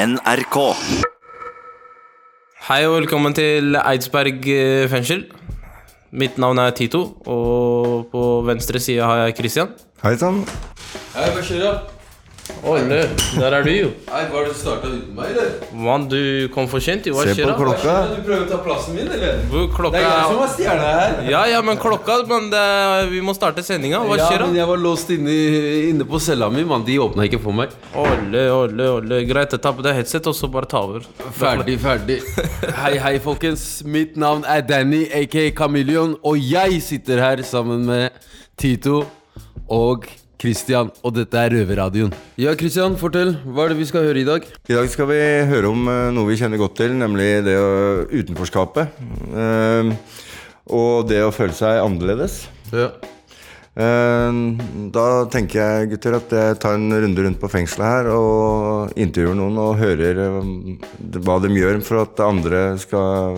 NRK. Hei og velkommen til Eidsberg eh, fengsel. Mitt navn er Tito, og på venstre side har jeg Christian. Hei sann. Hei, hva skjer da? Olle, der er du jo. Hei, Var det du starta uten meg, eller? Mann, du kom for sent. Hva Se skjer på da? klokka. Du prøver å ta plassen min, eller? Hvor Det klokka er jeg som er stjerna her. Ja, ja, men klokka Men det, vi må starte sendinga. Hva ja, skjer men da? jeg var låst inne, inne på cella mi, mann. De åpna ikke for meg. Olle, Olle, Olle. Greit, ta på deg headset, og så bare ta over. Ferdig, ferdig. Hei, hei, folkens. Mitt navn er Danny, aka Chameleon, og jeg sitter her sammen med Tito og Christian, og dette er Røverradioen. Ja, Christian, fortell. Hva er det vi skal høre i dag? I dag skal vi høre om eh, noe vi kjenner godt til, nemlig det å, utenforskapet. Eh, og det å føle seg annerledes. Ja. Eh, da tenker jeg gutter at jeg tar en runde rundt på fengselet her og intervjuer noen og hører eh, hva de gjør for at andre skal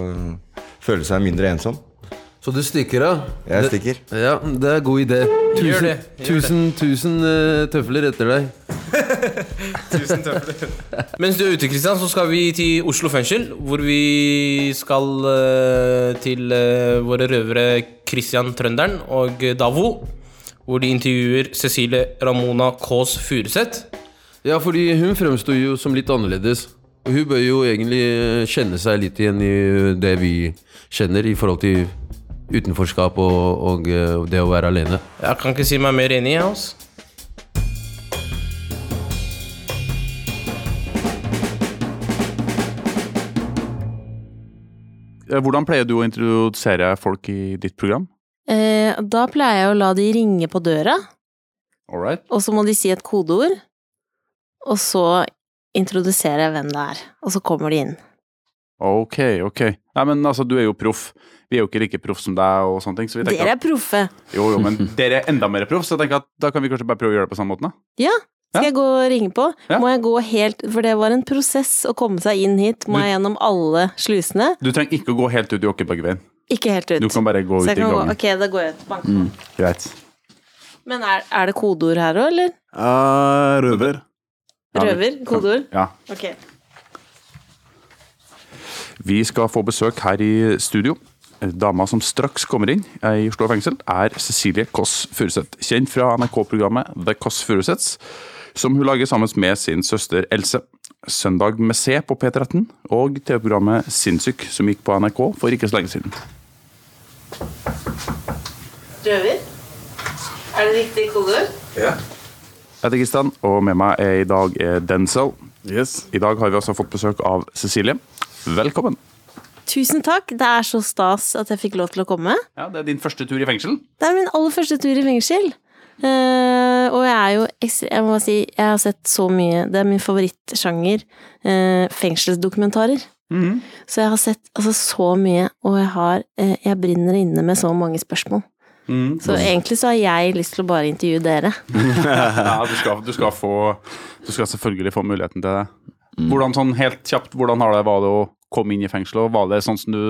føle seg mindre ensom. Så du stikker av? Jeg stikker. Det, ja, det er god idé. Tusen, Gjør det, gjør tusen, tusen uh, tøfler etter deg. Mens du er ute, Kristian, så skal vi til Oslo fengsel, hvor vi skal uh, til uh, våre røvere Kristian Trønderen og Davo. Hvor de intervjuer Cecilie Ramona Kaas Furuseth. Ja, fordi hun fremsto jo som litt annerledes. Hun bør jo egentlig kjenne seg litt igjen i det vi kjenner i forhold til utenforskap og, og eh, det å være alene. Jeg kan ikke si meg mer enig, jeg, altså. Eh, Hvordan pleier du å introdusere folk i ditt program? Eh, da pleier jeg å la de ringe på døra, Alright. og så må de si et kodeord. Og så introduserer jeg hvem det er, og så kommer de inn. Ok, ok. Nei, men altså, du er jo proff. Vi er jo ikke like proff som deg og sånne ting. Så vi Dere er proffe. jo, jo, men dere er enda mer proff, så jeg tenker at da kan vi kanskje bare prøve å gjøre det på samme måten, da. Ja, skal Ja. jeg gå og ringe på? Ja. Må jeg gå helt For det var en prosess å komme seg inn hit. Må Du- jeg gjennom alle slusene? Du trenger ikke å gå helt ut i Åkebergveien. Ikke helt ut. Du kan bare gå ut i gangen. gå, ok, da går jeg ut. Bank. Mm, greit. Men er, er det kodeord her òg, eller? Uh, røver. Røver? Kodeord? Ja. Ok. Vi skal få besøk her i studio. Dama som straks kommer inn i Oslo fengsel, er Cecilie Kåss Furuseth. Kjent fra NRK-programmet The Kåss Furuseths, som hun lager sammen med sin søster Else. Søndag med C på P13, og TV-programmet Sinnssyk, som gikk på NRK for ikke så lenge siden. Røver? Er det riktig kodeord? Jeg heter Kristian, og med meg er i dag er Denzel. Yes. I dag har vi også fått besøk av Cecilie. Velkommen. Tusen takk. Det er så stas at jeg fikk lov til å komme. Ja, Det er din første tur i fengsel. Det er min aller første tur i fengsel. Uh, og jeg er jo Jeg må si, jeg har sett så mye Det er min favorittsjanger. Uh, fengselsdokumentarer. Så jeg har sett altså, så mye, og jeg har uh, Jeg brinner inne med så mange spørsmål. Så egentlig så har jeg lyst til å bare intervjue dere. Ja, du skal, du skal få Du skal selvfølgelig få muligheten til det. Hvordan sånn helt kjapt, hvordan har det var det å komme inn i fengsel, og var det sånn som du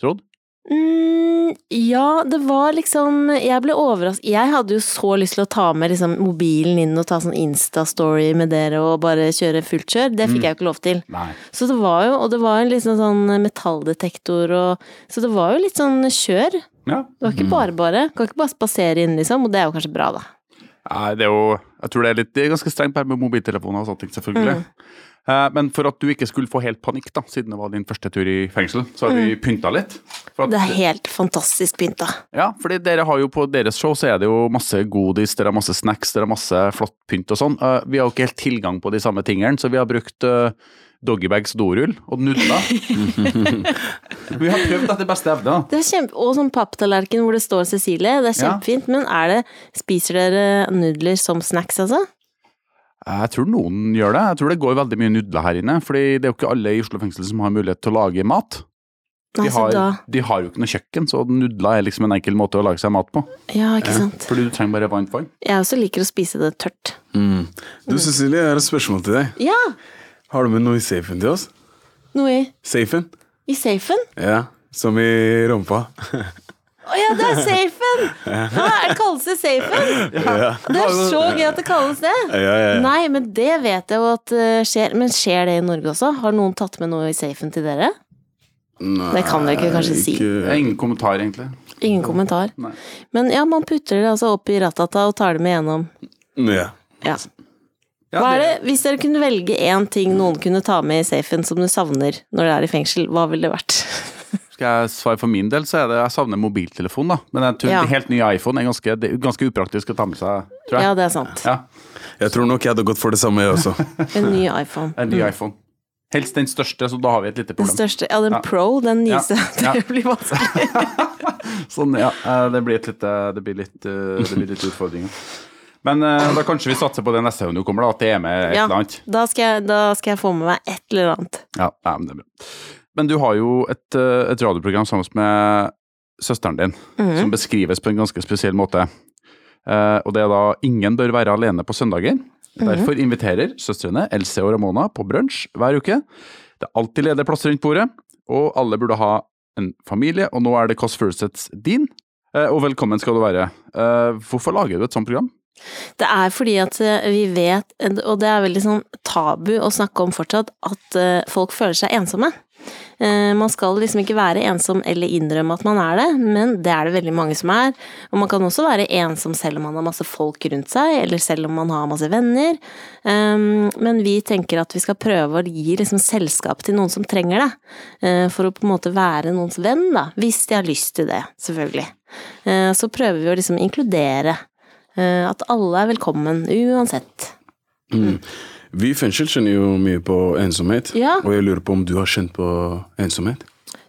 trodde? Mm, ja, det var liksom Jeg ble overrasket. Jeg hadde jo så lyst til å ta med liksom, mobilen inn og ta sånn Insta-story med dere og bare kjøre fullt kjør. Det fikk jeg jo ikke lov til. Nei. Så det var jo, og det var en liksom sånn metalldetektor og Så det var jo litt sånn kjør. Ja. Det var ikke bare bare. Kan ikke bare spasere inn, liksom, og det er jo kanskje bra, da. Nei, det er jo Jeg tror det er litt det er ganske strengt med mobiltelefoner og sånne ting, selvfølgelig. Eh, Men for at du ikke skulle få helt panikk, da, siden det var din første tur i fengsel, så har vi pynta litt. For at, Det er helt fantastisk pynta. ja, fordi dere har jo på deres show så er det jo masse godis, dere har masse snacks, dere har masse flott pynt og sånn. Eh, Vi har jo ikke helt tilgang på de samme tingene, så vi har brukt uh, doggybags dorull og nudler. vi har prøvd etter beste evne. da. Det er kjempe, og sånn papptallerken hvor det står Cecilie. Det er Ja. kjempefint. Men er det Spiser dere nudler som snacks, altså? Jeg tror noen gjør det. Jeg tror det går veldig mye nudler her inne. fordi det er jo ikke alle i Oslo fengsel som har mulighet til å lage mat. De har, de har jo ikke noe kjøkken, så nudler er liksom en enkel måte å lage seg mat på. Ja, ikke sant. Fordi du trenger bare varmt vann. Jeg også liker å spise det tørt. Du, Cecilie, jeg har et spørsmål til deg. Ja! Har du med noe i safen til oss? Noe i, Safen? i safen? Ja, som i rumpa. Å ja, det er safen! Det kalles det safen? Det er så gøy at det kalles det. Ja, ja, ja. Nei, men det vet jeg jo at eh, skjer. Men skjer det i Norge også? Har noen tatt med noe i safen til dere? Nei, Det kan dere ikke kanskje si. Det ikke- er ingen kommentar, egentlig. Ingen kommentar. Nei. Men ja, man putter det altså opp i ratata og tar det med gjennom. Ja. Ja. Ja, Hva er det, hvis dere kunne velge én ting noen kunne ta med i safen som du savner når du er i fengsel, hva ville det vært? Skal jeg svare for min del, så er det jeg savner mobiltelefon, da. Men jeg tror Ja. helt ny iPhone er ganske, det er ganske upraktisk å ta med seg, tror jeg. Ja, det er sant. Ja, Jeg tror nok jeg hadde gått for det samme, jeg også. En ny iPhone. en ny iPhone. Helst den største, så da har vi et lite Den største, ja, den Ja. Pro, den nyeste. Ja. Det blir vanskelig. Sånn, ja. eh, Det blir, et lite, det blir litt, eh, det blir litt utfordringer. Men eh, da kanskje vi satser på det neste gang du kommer, da, at det er med et Ja, eller annet. da skal, jeg, da skal jeg få med meg et eller annet. Ja, ja, men det er bra. Men du har jo et, eh, et radioprogram sammen med søsteren din, mm. som beskrives på en ganske spesiell måte. Uh, og det er da 'Ingen bør være alene på søndager'. Mhm. Derfor inviterer søstrene Else og Ramona på brunsj hver uke. Det er alltid ledige plasser rundt bordet, og alle burde ha en familie, og nå er det Kåss Furuseths din. uh, og velkommen skal du være. Uh, hvorfor lager du et sånt program? Det er fordi at vi vet, og det er veldig sånn tabu å snakke om fortsatt, at folk føler seg ensomme. Eh, Man skal liksom ikke være ensom eller innrømme at man er det, men det er det veldig mange som er. Og man kan også være ensom selv om man har masse folk rundt seg, eller selv om man har masse venner. Um, Men vi tenker at vi skal prøve å gi liksom selskap til noen som trenger det, eh, for å på en måte være noens venn, da, hvis de har lyst til det, selvfølgelig. Eh, Så prøver vi å liksom inkludere eh, at alle er velkommen, uansett. Mm. Vi i fengsel kjenner jo mye på ensomhet, Ja. og jeg lurer på om du har kjent på ensomhet?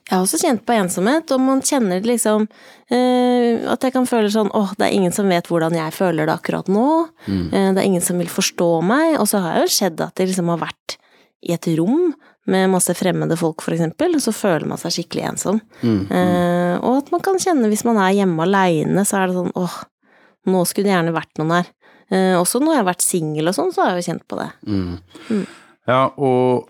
Jeg har også kjent på ensomhet, og man kjenner liksom eh, at jeg kan føle sånn åh, det er ingen som vet hvordan jeg føler det akkurat nå. Eh, det er ingen som vil forstå meg. Og så har jo skjedd at det liksom har vært i et rom med masse fremmede folk, eksempel, og så føler man seg skikkelig ensom. Eh, og at man kan kjenne hvis man er hjemme aleine, så er det sånn åh, nå skulle det gjerne vært noen her. Eh, også når jeg har vært singel og sånn, så har jeg jo kjent på det. Ja, og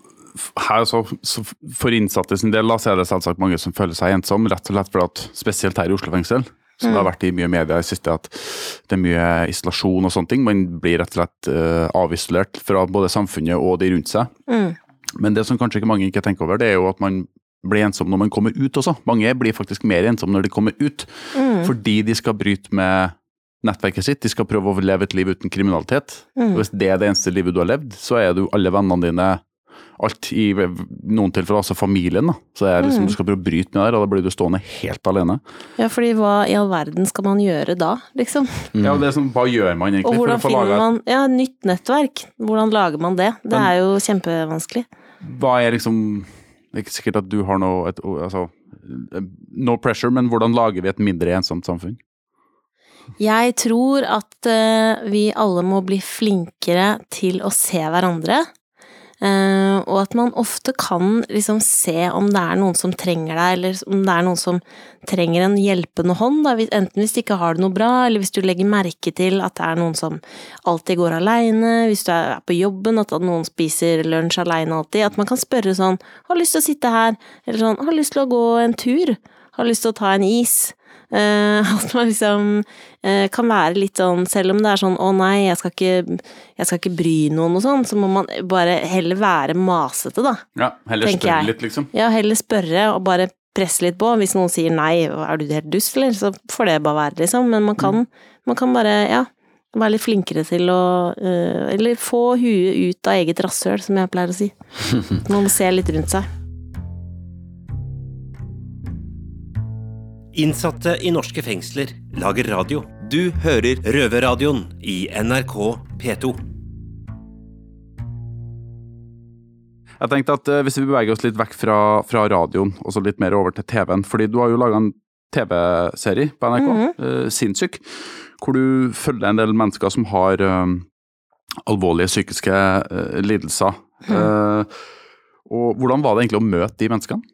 her så, så for innsatte sin del da, så er det selvsagt mange som føler seg ensom, rett og slett fordi at spesielt her i Oslo fengsel, som det har vært i mye media i siste, at det er mye isolasjon og sånne ting. Man blir rett og slett uh, avisolert fra både samfunnet og de rundt seg. Mm. Men det som kanskje ikke mange ikke tenker over, det er jo at man blir ensom når man kommer ut også. Mange blir faktisk mer ensom når de kommer ut, Mm. fordi de skal bryte med nettverket sitt. De skal prøve å leve et liv uten kriminalitet. Mm. Hvis det er det eneste livet du har levd, så er du alle vennene dine alt i noen tilfeller, altså familien. da. Så er liksom, Mm. du skal prøve å bryte med det, her, og da blir du stående helt alene. Ja, fordi hva i all verden skal man gjøre da, liksom? Ja, det er sånn, Hva gjør man egentlig Og for å få finner laga man ja, nytt nettverk? Hvordan lager man det? Det Men- er jo kjempevanskelig. Hva er liksom Det er ikke sikkert at du har noe et, altså, No pressure, men hvordan lager vi et mindre ensomt samfunn? Jeg tror at eh, vi alle må bli flinkere til å se hverandre. eh, og at man ofte kan liksom se om det er noen som trenger deg, eller om det er noen som trenger en hjelpende hånd. Da. Enten hvis de ikke har det noe bra, eller hvis du legger merke til at det er noen som alltid går aleine, hvis du er på jobben, at noen spiser lunsj aleine alltid. At man kan spørre sånn 'Har lyst til å sitte her?' Eller sånn 'Har lyst til å gå en tur?' 'Har lyst til å ta en is?' Eh, at man liksom eh, kan være litt sånn, selv om det er sånn 'Å nei, jeg skal ikke, jeg skal ikke bry noen' og sånn, så må man bare heller være masete, da. Ja, Heller spørre litt, liksom. Ja, heller spørre og bare presse litt på. Hvis noen sier nei, er du helt dust, eller? Så får det bare være, liksom. Men man kan, man kan bare, ja, være litt flinkere til å eh, Eller få huet ut av eget rasshøl, som jeg pleier å si. Man må se litt rundt seg. Innsatte i norske fengsler lager radio. Du hører Røverradioen i NRK P2. Jeg tenkte at eh, Hvis vi beveger oss litt vekk fra, fra radioen og så litt mer over til TV-en fordi du har jo laga en TV-serie på NRK, Mhm. eh, Sinnssyk, hvor du følger en del mennesker som har eh, alvorlige psykiske uh, lidelser. Eh, og Hvordan var det egentlig å møte de menneskene?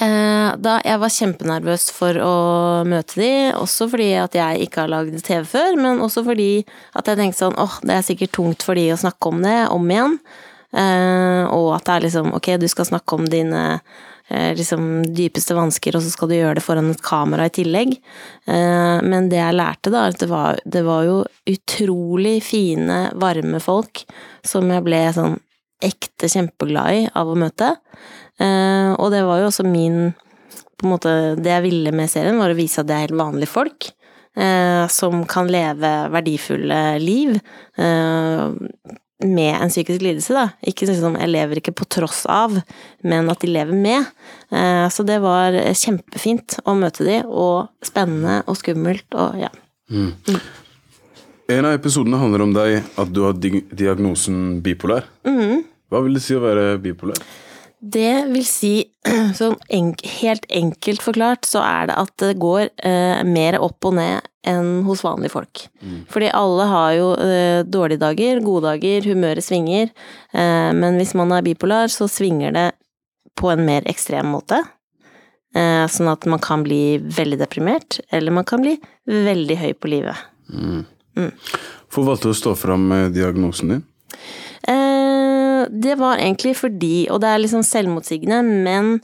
Eh, da jeg var kjempenervøs for å møte de, også fordi at jeg ikke har lagd TV før, men også fordi at jeg tenkte sånn åh, det er sikkert tungt for de å snakke om det om igjen. Eh, og at det er liksom ok, du skal snakke om dine eh, liksom dypeste vansker, og så skal du gjøre det foran et kamera i tillegg. Men det jeg lærte, da, det var, det var jo utrolig fine, varme folk som jeg ble sånn ekte kjempeglad i av å møte. Eh, og det var jo også min på en måte, Det jeg ville med serien, var å vise at det er helt vanlige folk. Eh, som kan leve verdifulle liv. Eh, med en psykisk lidelse, da. Ikke liksom jeg lever ikke på tross av, men at de lever med. Eh, så det var kjempefint å møte de, og spennende og skummelt og ja. En av episodene handler om deg, at du har diagnosen bipolar. Mm. Hva vil det si å være bipolar? Det vil si, sånn en, helt enkelt forklart, så er det at det går eh, mer opp og ned enn hos vanlige folk. Fordi alle har jo eh, dårlige dager, gode dager, humøret svinger. Eh, men hvis man er bipolar, så svinger det på en mer ekstrem måte. Eh, sånn at man kan bli veldig deprimert, eller man kan bli veldig høy på livet. Hvorfor valgte du å stå fram med diagnosen din? Eh, det var egentlig fordi, og det er liksom selvmotsigende, men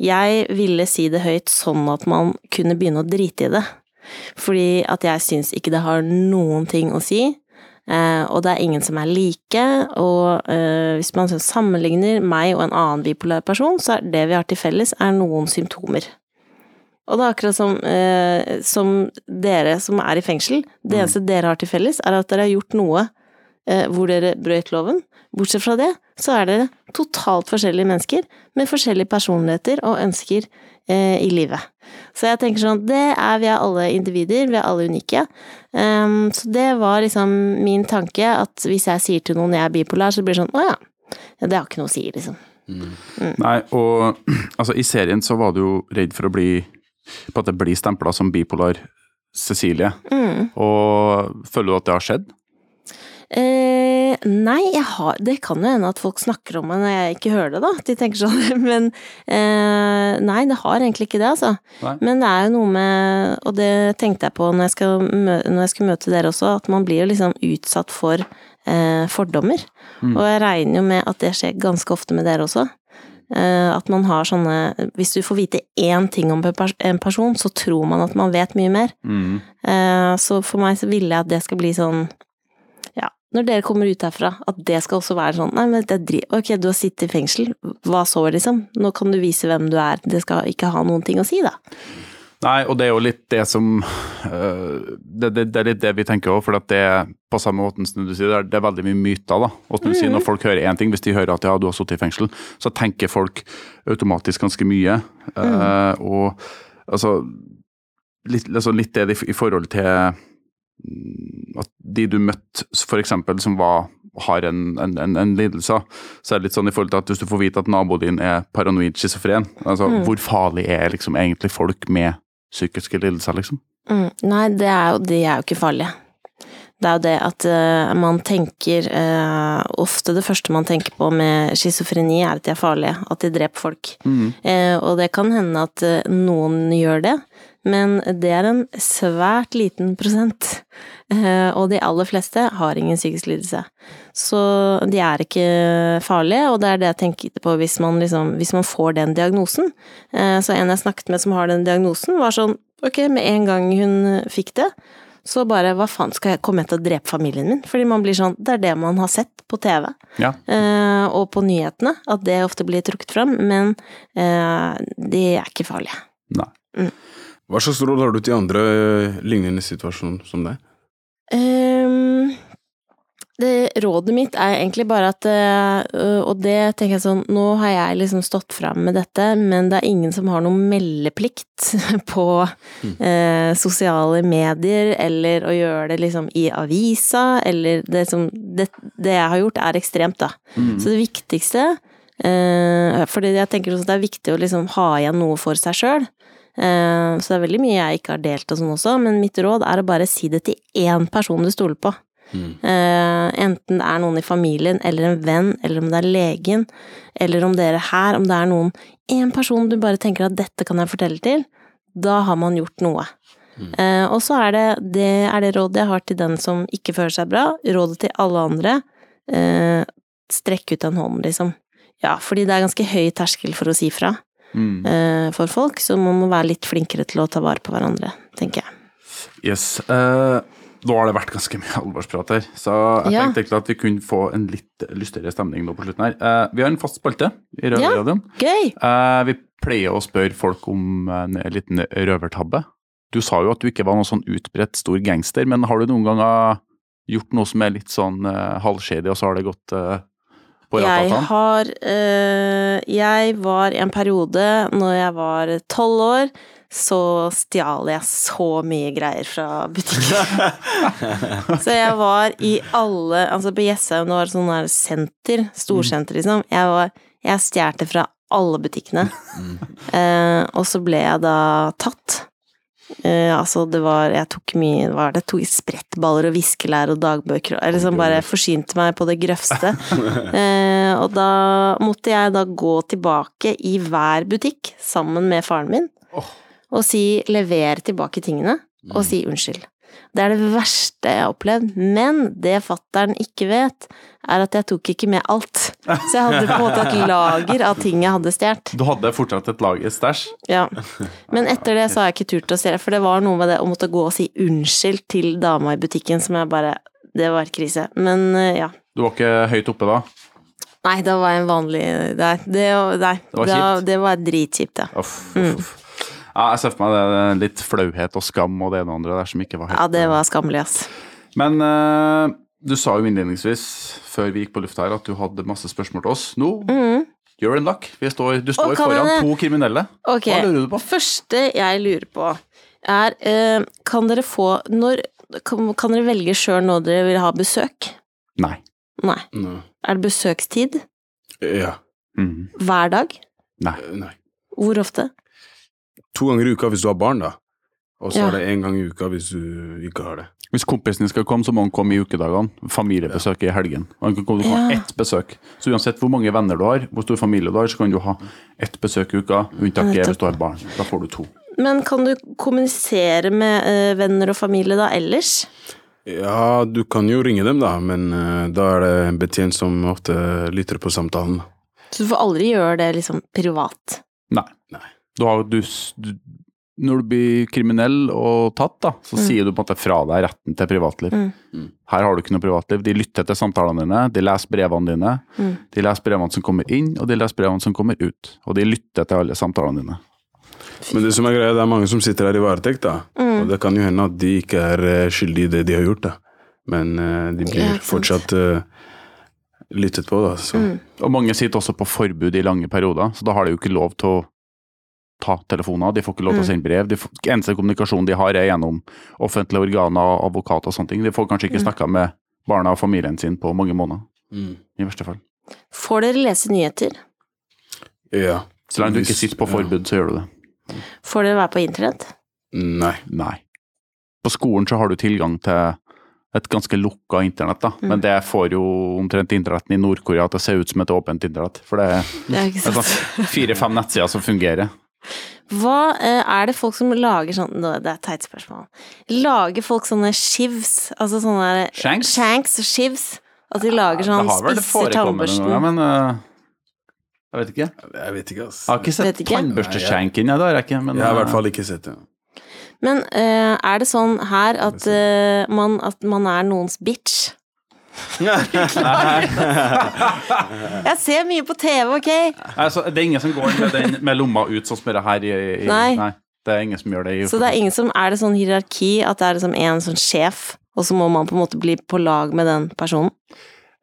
jeg ville si det høyt sånn at man kunne begynne å drite i det. Fordi at jeg syns ikke det har noen ting å si. Eh, og det er ingen som er like, og eh, hvis man sammenligner meg og en annen bipolar person, så er det vi har til felles, er noen symptomer. Og det er akkurat som, eh, som dere som er i fengsel, det eneste dere har til felles, er at dere har gjort noe eh, hvor dere brøt loven. Bortsett fra det, så er dere totalt forskjellige mennesker med forskjellige personligheter og ønsker eh, i livet. Så jeg tenker sånn, det er vi er alle individer, vi er alle unike. Um, så det var liksom min tanke, at hvis jeg sier til noen jeg er bipolar, så blir det sånn, å ja, ja det har ikke noe å si, liksom. Nei, og altså, i serien så var du jo redd for å bli på at det blir stempla som bipolar Cecilie. Og føler du at det har skjedd? Eh, nei, jeg har, det kan jo hende at folk snakker om meg når jeg ikke hører det, da. De tenker sånn, men eh, nei, det har egentlig ikke det, altså. Nei. Men det er jo noe med, og det tenkte jeg på når jeg, skal når jeg skulle møte dere også, at man blir jo liksom utsatt for eh, fordommer. Og jeg regner jo med at det skjer ganske ofte med dere også. Eh, at man har sånne Hvis du får vite én ting om en person, så tror man at man vet mye mer. Eh, så for meg så ville jeg at det skal bli sånn når dere kommer ut herfra, at det skal også være sånn Nei, men det er ok, du har sittet i fengsel, hva så, liksom? Nå kan du vise hvem du er. Det skal ikke ha noen ting å si, da. Nei, og det er jo litt det som øh, det, det, det er litt det vi tenker òg, for at det på samme måten som du sier, det er, det er veldig mye myter. da. Og som du sier, Når folk hører én ting, hvis de hører at ja, du har sittet i fengsel, så tenker folk automatisk ganske mye. Eh, og altså litt, altså litt det i, forhold til mm, at de du møtte, eksempel, som var har en, en, en, en lidelse, så er det litt sånn i forhold til at hvis du får vite at naboen din er paranoid schizofren, altså hvor farlig er liksom egentlig folk med psykiske lidelser, liksom? Mm. Nei, det er jo, de er jo ikke farlige. Det er jo det at uh, man tenker uh, Ofte det første man tenker på med schizofreni, er at de er farlige. At de dreper folk. Eh, og det kan hende at noen gjør det, men det er en svært liten prosent. Eh, og de aller fleste har ingen psykisk lidelse. Så de er ikke farlige, og det er det jeg tenker på hvis man, liksom, hvis man får den diagnosen. Eh, så en jeg snakket med som har den diagnosen, var sånn ok, med en gang hun fikk det, så bare hva faen skal jeg komme til å drepe familien min? Fordi man blir sånn, det er det man har sett på TV Ja. eh, og på nyhetene, at det ofte blir trukket fram, men eh, de er ikke farlige. Nei. Hva slags råd har du til andre eh, lignende situasjoner som deg? Um, det rådet mitt er egentlig bare at øh, Og det tenker jeg sånn Nå har jeg liksom stått fram med dette, men det er ingen som har noen meldeplikt på eh, sosiale medier, eller å gjøre det liksom i avisa, eller det som det, det jeg har gjort, er ekstremt, da. Så det viktigste eh, Fordi jeg tenker også at det er viktig å liksom ha igjen noe for seg sjøl. Eh, så det er veldig mye jeg ikke har delt og sånn også, men mitt råd er å bare si det til én person du stoler på. Mm. enten det er noen i familien, eller en venn, eller om det er legen, eller om dere her, om det er noen Én person du bare tenker at 'dette kan jeg fortelle til', da har man gjort noe. Mm. og så er det, det er det rådet jeg har til den som ikke føler seg bra. Rådet til alle andre eh, strekk ut en hånd, liksom. Ja, fordi det er ganske høy terskel for å si fra Mm. eh, for folk, så man må være litt flinkere til å ta vare på hverandre, tenker jeg. Yes. Uh, nå har det vært ganske mye alvorsprat her, så jeg Ja. tenkte at vi kunne få en litt lystigere stemning nå på slutten her. Uh, vi har en fast spalte i Ja. Røverradioen. Gøy! Uh, vi pleier å spørre folk om en liten røvertabbe. Du sa jo at du ikke var noen sånn utbredt stor gangster, men har du noen ganger gjort noe som er litt sånn uh, halvskjedig, og så har det gått uh, på Jeg har øh, Jeg var i en periode, når jeg var tolv år, så stjal jeg så mye greier fra butikken. så jeg var i alle Altså på Jessheim, det var sånn der senter, storsenter, liksom. Jeg var Jeg stjal fra alle butikkene. uh, og så ble jeg da tatt. Eh, altså, det var Jeg tok mye Hva var det? Tok sprettballer og viskelær og dagbøker og liksom bare forsynte meg på det grøvste. Eh, og da måtte jeg da gå tilbake i hver butikk sammen med faren min og si 'lever tilbake tingene', og si unnskyld. Det er det verste jeg har opplevd, men det fattern ikke vet, er at jeg tok ikke med alt. Så jeg hadde på en måte et lager av ting jeg hadde stjålet. Du hadde fortsatt et lager stæsj? Ja. Men etter det så har jeg ikke turt å stjele, for det var noe med det å måtte gå og si unnskyld til dama i butikken som jeg bare Det var krise. Men eh, ja. Du var ikke høyt oppe da? Nei, da var jeg en vanlig Nei, det, nei, Det var kjipt. det var dritkjipt, ja. Uff, uff, uff. Ja, jeg ser for meg det litt flauhet og skam og det ene og andre der som ikke var helt Ja, det var skammelig, ass. Men eh, du sa jo innledningsvis, før vi gikk på lufta her, at du hadde masse spørsmål til oss. Nå, mm. you're in luck. Vi står, du står okay, foran to kriminelle. Okay. Hva lurer du på? Første jeg lurer på, er eh, Kan dere få Når kan, kan dere velge sjøl når dere vil ha besøk? Nei. Nei. Nei. Er det besøkstid? Ja. Mm. Hver dag? Nei. Eh, Nei. Hvor ofte? To ganger i uka hvis du har barn, da. Og så Ja. er det én gang i uka hvis du ikke har det. Hvis kompisen din skal komme, så må han komme i ukedagene. Familiebesøk i helgen. Han kan komme, Ja. ett besøk. Så uansett hvor mange venner du har, hvor stor familie du har, så kan du ha ett besøk i uka. Unntaket er hvis du har barn. Da får du to. Men kan du kommunisere med eh, venner og familie da ellers? Ja, du kan jo ringe dem, da, men eh, da er det en betjent som ofte lytter på samtalen. Så du får aldri gjøre det liksom privat? Nei. Nei. Du har, du, du, når du blir kriminell og tatt, da, så sier du på en måte fra deg retten til privatliv. Mm. Her har du ikke noe privatliv. De lytter til samtalene dine, de leser brevene dine. Mm. De leser brevene som kommer inn, og de leser brevene som kommer ut. Og de lytter til alle samtalene dine. Men det som er greia, det er mange som sitter her i varetekt, da. Mm. Og det kan jo hende at de ikke er eh, skyldige i det de har gjort, da. Men uh, de blir Ja, fortsatt uh, lyttet på, da. Så. Mm. Og mange sitter også på forbud i lange perioder, så da har de jo ikke lov til å ta telefoner, de får ikke lov til å Mm. sende brev. De får, eneste kommunikasjon de har er gjennom offentlige organer, og advokater og sånne ting. De får kanskje ikke Mm. snakka med barna og familien sin på mange måneder, Mm. i verste fall. Får dere lese nyheter? Ja. Så lenge du ikke sitter på ja. forbud, så gjør du det. Får dere være på internett? Nei. Nei. På skolen så har du tilgang til et ganske lukka internett, da. Mm. Men det får jo omtrent internetten i Nord-Korea til å se ut som et åpent internett. For det er, er sånn fire-fem nettsider som fungerer. Hva eh, er det folk som lager sånn Det er et teit spørsmål. Lager folk sånne shivs? Altså sånne Shanks? Shanks og shivs? At de lager sånn spisser tannbørsten? ganger, men uh, jeg vet ikke. Jeg vet ikke, altså. Jeg har ikke sett Vet ikke. tannbørsteskjenken, det har jeg ikke. Men, Jeg har i eh, hvert fall ikke sett det. Men uh, er det sånn her at, uh, man, at man er noens bitch? Jeg ser mye på TV, ok? altså, det er ingen som går med, den, med lomma ut sånn som det her i, i Nei. Det er ingen som gjør det i Så det er ingen som Er det sånn hierarki at det er liksom en sånn sjef, og så må man på en måte bli på lag med den personen?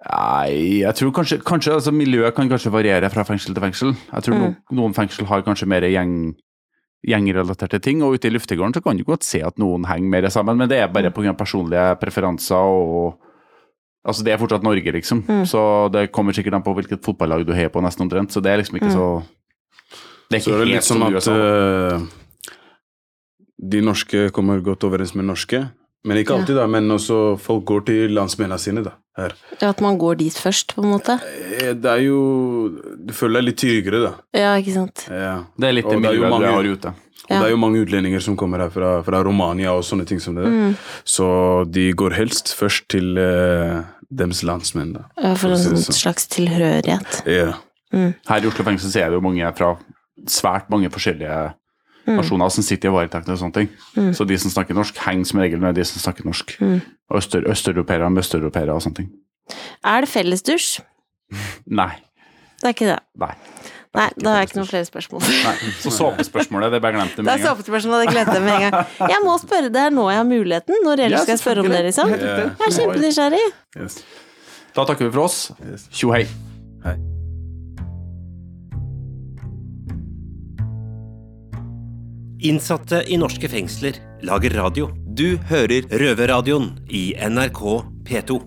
Nei, jeg tror kanskje, kanskje altså, Miljøet kan kanskje variere fra fengsel til fengsel. Jeg tror Mm. noen, noen fengsel har kanskje mer gjeng, gjengrelaterte ting, og ute i luftegården så kan du godt se at noen henger mer sammen, men det er bare pga. personlige preferanser og Altså, det er fortsatt Norge, liksom, Mm. så det kommer sikkert an på hvilket fotballag du heier på, nesten omtrent, så det er liksom ikke Mm. så Det er Så ikke er det litt helt litt sånn at eh, de norske kommer godt overens med norske. Men ikke Ja. alltid, da. Men også folk går til landsmennene sine, da. Her. At man går dit først, på en måte? Eh, Det er jo Du føler deg litt tryggere, da. Ja, ikke sant? Ja. Det er litt det Og det er jo du mange- har ute. Og Ja. det er jo mange utlendinger som kommer her fra, fra Romania og sånne ting som det. Mm. Så de går helst først til uh, dems landsmenn, da. Ja, for en si det sånn sånn. slags tilhørighet. Ja. Her i Oslo fengsel så er det jo mange fra svært mange forskjellige nasjoner som sitter i varetekt og sånne ting. Så de som snakker norsk, henger som regel med de som snakker norsk. Og øster, østeuropeere med østeuropeere og sånne ting. Er det fellesdusj? Nei. Det er ikke det. Nei. Nei, da har jeg ikke noen flere spørsmål. Nei. Så såpespørsmålet, det bare glemte Det jeg med er en gang. såpespørsmål, jeg glemte det med en gang. Jeg må spørre det er nå jeg har muligheten. Når ellers Ja, skal jeg spørre om det, liksom? Jeg er kjempenysgjerrig. Yes. Da takker vi for oss. Tjo hei. Innsatte i norske fengsler lager radio. Du hører Røverradioen i NRK P2.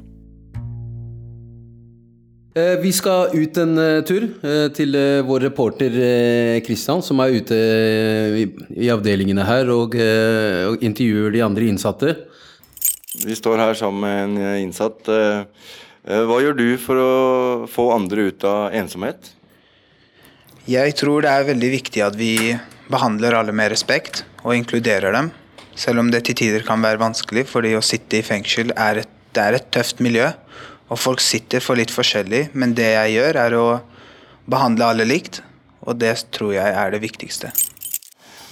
Eh, Vi skal ut en eh, tur eh, til vår reporter Kristian, som er ute i, avdelingene her og, intervjuer de andre innsatte. Vi står her sammen med en innsatt. Hva gjør du for å få andre ut av ensomhet? Jeg tror det er veldig viktig at vi behandler alle med respekt og inkluderer dem. Selv om det til tider kan være vanskelig, fordi å sitte i fengsel er et, det er et tøft miljø. Og folk sitter for litt forskjellig, men det jeg gjør er å behandle alle likt. Og det tror jeg er det viktigste.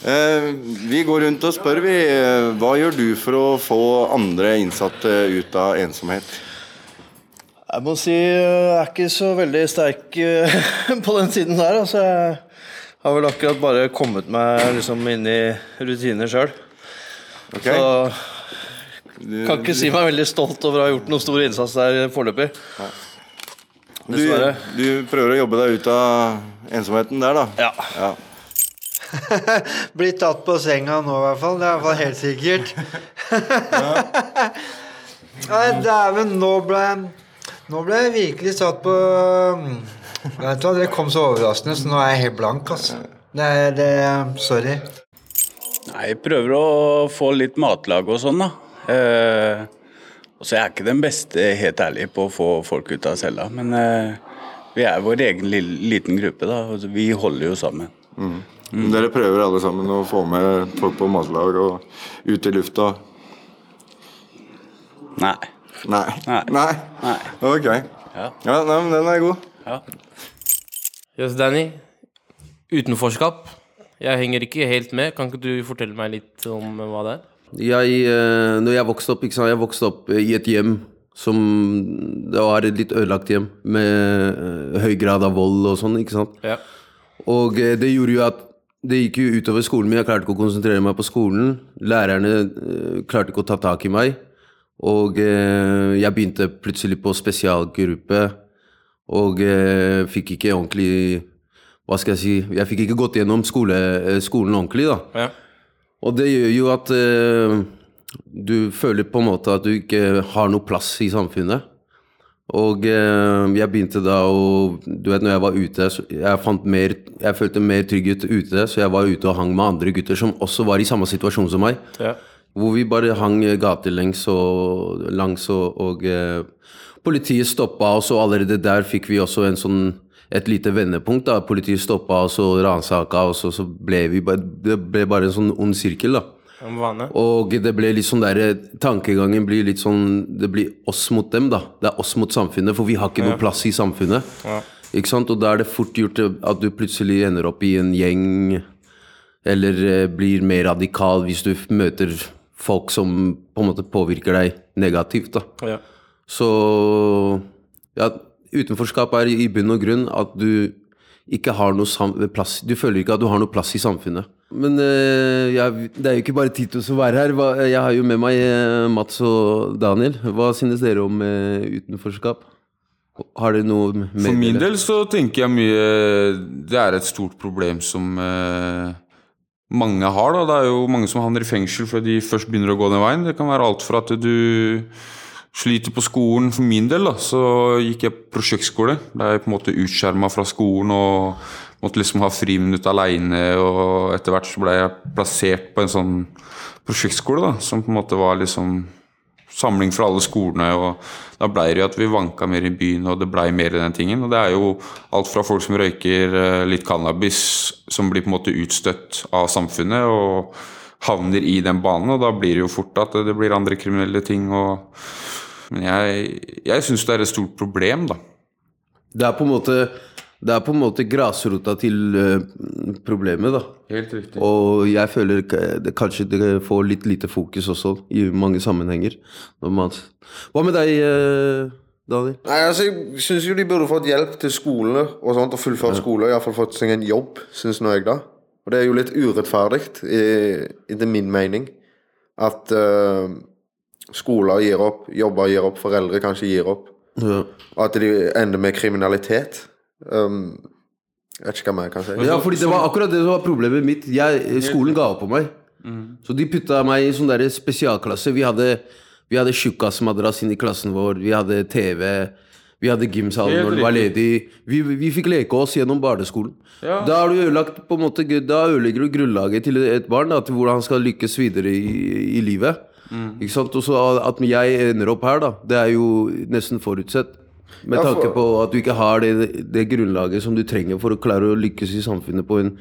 Eh, Vi går rundt og spør, vi. eh, Hva gjør du for å få andre innsatte ut av ensomhet? Jeg må si jeg er ikke så veldig sterk eh, på den siden der. Altså, jeg har vel akkurat bare kommet meg liksom inn i rutiner sjøl. Okay. Så kan ikke si meg veldig stolt over å ha gjort noen stor innsats der foreløpig. du, du prøver å jobbe deg ut av ensomheten der, da? Ja. Ja. Blitt tatt på senga nå, i hvert fall. Det er i hvert fall helt sikkert. Nei, dæven, nå ble Nå ble jeg virkelig satt på Vet du hva, Det kom så overraskende, så nå er jeg helt blank, altså. Det er det, Sorry. Nei, jeg prøver å få litt matlag og sånn, da. Eh, og så er jeg ikke den beste, helt ærlig, på å få folk ut av cella. Men eh, vi er vår egen lille, liten gruppe, da. Vi holder jo sammen. Dere prøver alle sammen å få med folk på matlag og ut i lufta? Nei. Nei. Nei. Nei. Nei. Ok. Ja. Ja, nei, men den er god. Ja. Yes, Danny. Utenforskap. Jeg henger ikke helt med. Kan ikke du fortelle meg litt om hva det er? Jeg, eh, når jeg vokste opp, jeg vokste opp eh, i et hjem som Det var et litt ødelagt hjem med eh, høy grad av vold og sånn, ikke sant. Ja. Og eh, det gjorde jo at det gikk jo utover skolen min. Jeg klarte ikke å konsentrere meg på skolen. Lærerne eh, klarte ikke å ta tak i meg. Og eh, jeg begynte plutselig på spesialgruppe, og eh, fikk ikke ordentlig Hva skal jeg si Jeg fikk ikke gått gjennom skole, eh, skolen ordentlig, da. Ja. Og det gjør jo at eh, du føler på en måte at du ikke har noe plass i samfunnet. Og eh, jeg begynte da å Du vet, når jeg var ute, jeg fant mer Jeg følte mer trygghet ute, så jeg var ute og hang med andre gutter som også var i samme situasjon som meg. Ja. Hvor vi bare hang gatelengs og langs, og, og eh, politiet stoppa oss, og allerede der fikk vi også en sånn et lite vendepunkt. da, Politiet stoppa oss og ransaka oss, og så ble vi bare Det ble bare en sånn ond sirkel, da. Og det ble litt sånn der Tankegangen blir litt sånn Det blir oss mot dem, da. Det er oss mot samfunnet, for vi har ikke noe plass i samfunnet. Ikke sant? Og da er det fort gjort at du plutselig ender opp i en gjeng, eller eh, blir mer radikal hvis du møter folk som på en måte påvirker deg negativt, da. Ja. Så ja, utenforskap er i bunn og grunn at du ikke har noe plass Du føler ikke at du har noe plass i samfunnet. Men eh, jeg, det er jo ikke bare Tito som er her. Jeg har jo med meg eh, Mats og Daniel. Hva synes dere om eh, utenforskap? Har dere noe med For min del så tenker jeg mye Det er et stort problem som eh, mange har. da Det er jo mange som havner i fengsel før de først begynner å gå den veien. Det kan være alt fra at du sliter på skolen. For min del da så gikk jeg prosjektskole. Da er jeg på en måte utskjerma fra skolen og måtte liksom ha friminutt aleine. Og etter hvert så ble jeg plassert på en sånn prosjektskole da som på en måte var liksom samling fra alle skolene. og Da ble det jo at vi vanka mer i byen, og det blei mer i den tingen. Og det er jo alt fra folk som røyker eh, litt cannabis, som blir på en måte utstøtt av samfunnet og havner i den banen. Og da blir det jo fort at det blir andre kriminelle ting. og Men jeg, jeg syns det er et stort problem, da. Det er på en måte Det er på en måte grasrota til eh, problemet, da. Helt riktig. Og jeg føler det, kanskje det får litt lite fokus også, i mange sammenhenger. Hva med deg, eh, Daniel? Nei, altså, Jeg syns jo de burde fått hjelp til skolene og sånt, og fullført skole. Og iallfall fått seg en jobb, syns nå jeg, da. Og det er jo litt urettferdig, i- etter min mening, at eh, skoler gir opp, jobber gir opp, foreldre kanskje gir opp. Ja. At de ender med kriminalitet. Um, jeg vet ikke hva mer jeg kan si. Ja, fordi det var akkurat det som var problemet mitt. Jeg, skolen ga opp på meg. Så de putta meg i sånn der spesialklasse. Vi hadde, vi hadde tjukkasmadrass inn i klassen vår. Vi hadde TV. Vi hadde gymsal når den var ledig. Vi, vi fikk leke oss gjennom barneskolen. Ja. Da har du ødelagt på en måte Da ødelegger du grunnlaget til et barn, da, til hvordan han skal lykkes videre i, i livet. Ikke sant? Og så at jeg ender opp her, da, det er jo nesten forutsett. Med Ja, for- tanke på at du ikke har det, det grunnlaget som du trenger for å klare å lykkes i samfunnet på en,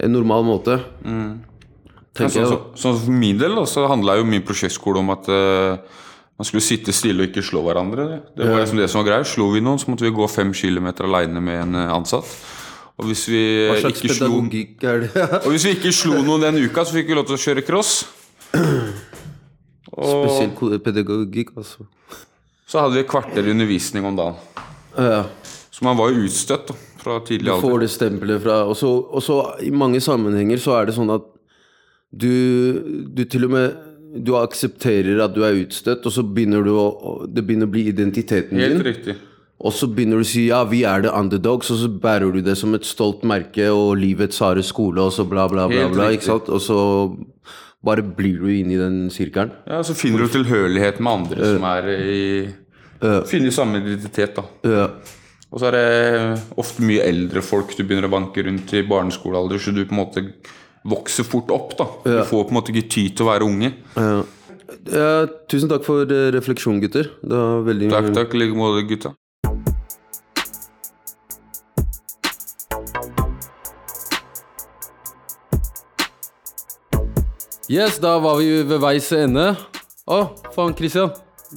en normal måte. Ja, så, så, så, for min del da, så handla jo min prosjektskole om at uh, man skulle sitte stille og ikke slå hverandre. Det, det var Ja. liksom det som var greia. Slo vi noen, så måtte vi gå fem kilometer aleine med en eh, ansatt. Og hvis vi eh, ikke slo? Og hvis vi ikke slo noen den uka, så fikk vi lov til å kjøre cross. Spesiell Spesielt pedagogikk, altså. Så hadde vi et kvarter undervisning om dagen. Ja. Så man var jo utstøtt da, fra tidlig Du alder. får det stempelet fra Og så og så i mange sammenhenger så er det sånn at du, du til og med du aksepterer at du er utstøtt, og så begynner du å Det begynner å bli identiteten Helt din. riktig. Og så begynner du å si ja, vi er the underdogs, og så bærer du det som et stolt merke og livets harde skole, og så bla, bla, bla. Helt bla riktig. ikke sant? Og så bare blir du inne i den sirkelen. Ja, Så finner du tilhørighet med andre som er i Finner samme identitet, da. Uh, Og så er det ofte mye eldre folk du begynner å banke rundt i barneskolealder, så du på en måte vokser fort opp, da. Du får på en måte ikke tid til å være unge. Tusen takk for eh, refleksjon, gutter. Det var veldig Takk, takk. I like måte, gutta. Yes, da var vi ved veis ende. Å, faen, Christian.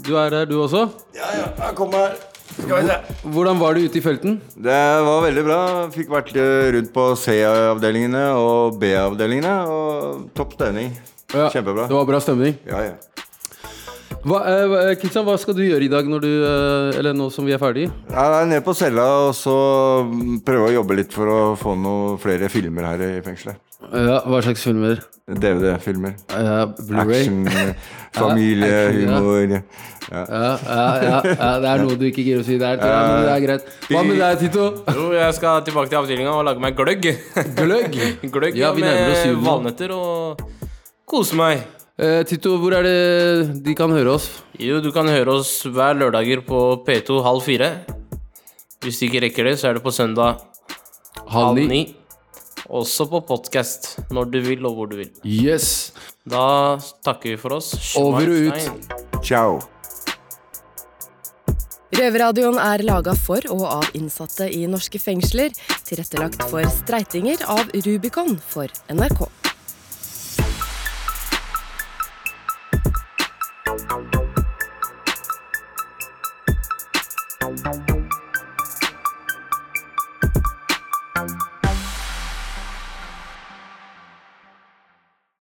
Du er her, du også? Ja, ja, jeg kommer her. Hvordan var det ute i felten? Det var veldig bra. Fikk vært eh, rundt på C-avdelingene og B-avdelingene. Og topp stemning. Ja, Kjempebra. Det var bra stemning. Ja, ja. Hva, eh, Kristian, hva skal du gjøre i dag når du, eh, eller nå som vi er ferdige? Jeg er nede på cella og så prøve å jobbe litt for å få noen flere filmer her i fengselet. Ja, Hva slags filmer? DVD-filmer. Ja, Blu-ray? Action, familiehumor familie, ja. Ja. Ja, ja, ja, ja, det er noe du ikke gidder å si der, men det er greit. Hva med deg, Tito? Jo, jeg skal tilbake til avdelinga og lage meg gløgg. Gløgg? gløgg Ja, vi med valnøtter og kose meg. Eh, Tito, hvor er det de kan høre oss? Jo, du kan høre oss hver lørdager på P2 halv fire. Hvis de ikke rekker det, så er det på søndag Halv halv ni. Også på podkast når du vil og hvor du vil. Yes. Da takker vi for oss. Over og ut. Ciao. Røverradioen er laga for og av innsatte i norske fengsler. Tilrettelagt for streitinger av Rubicon for NRK.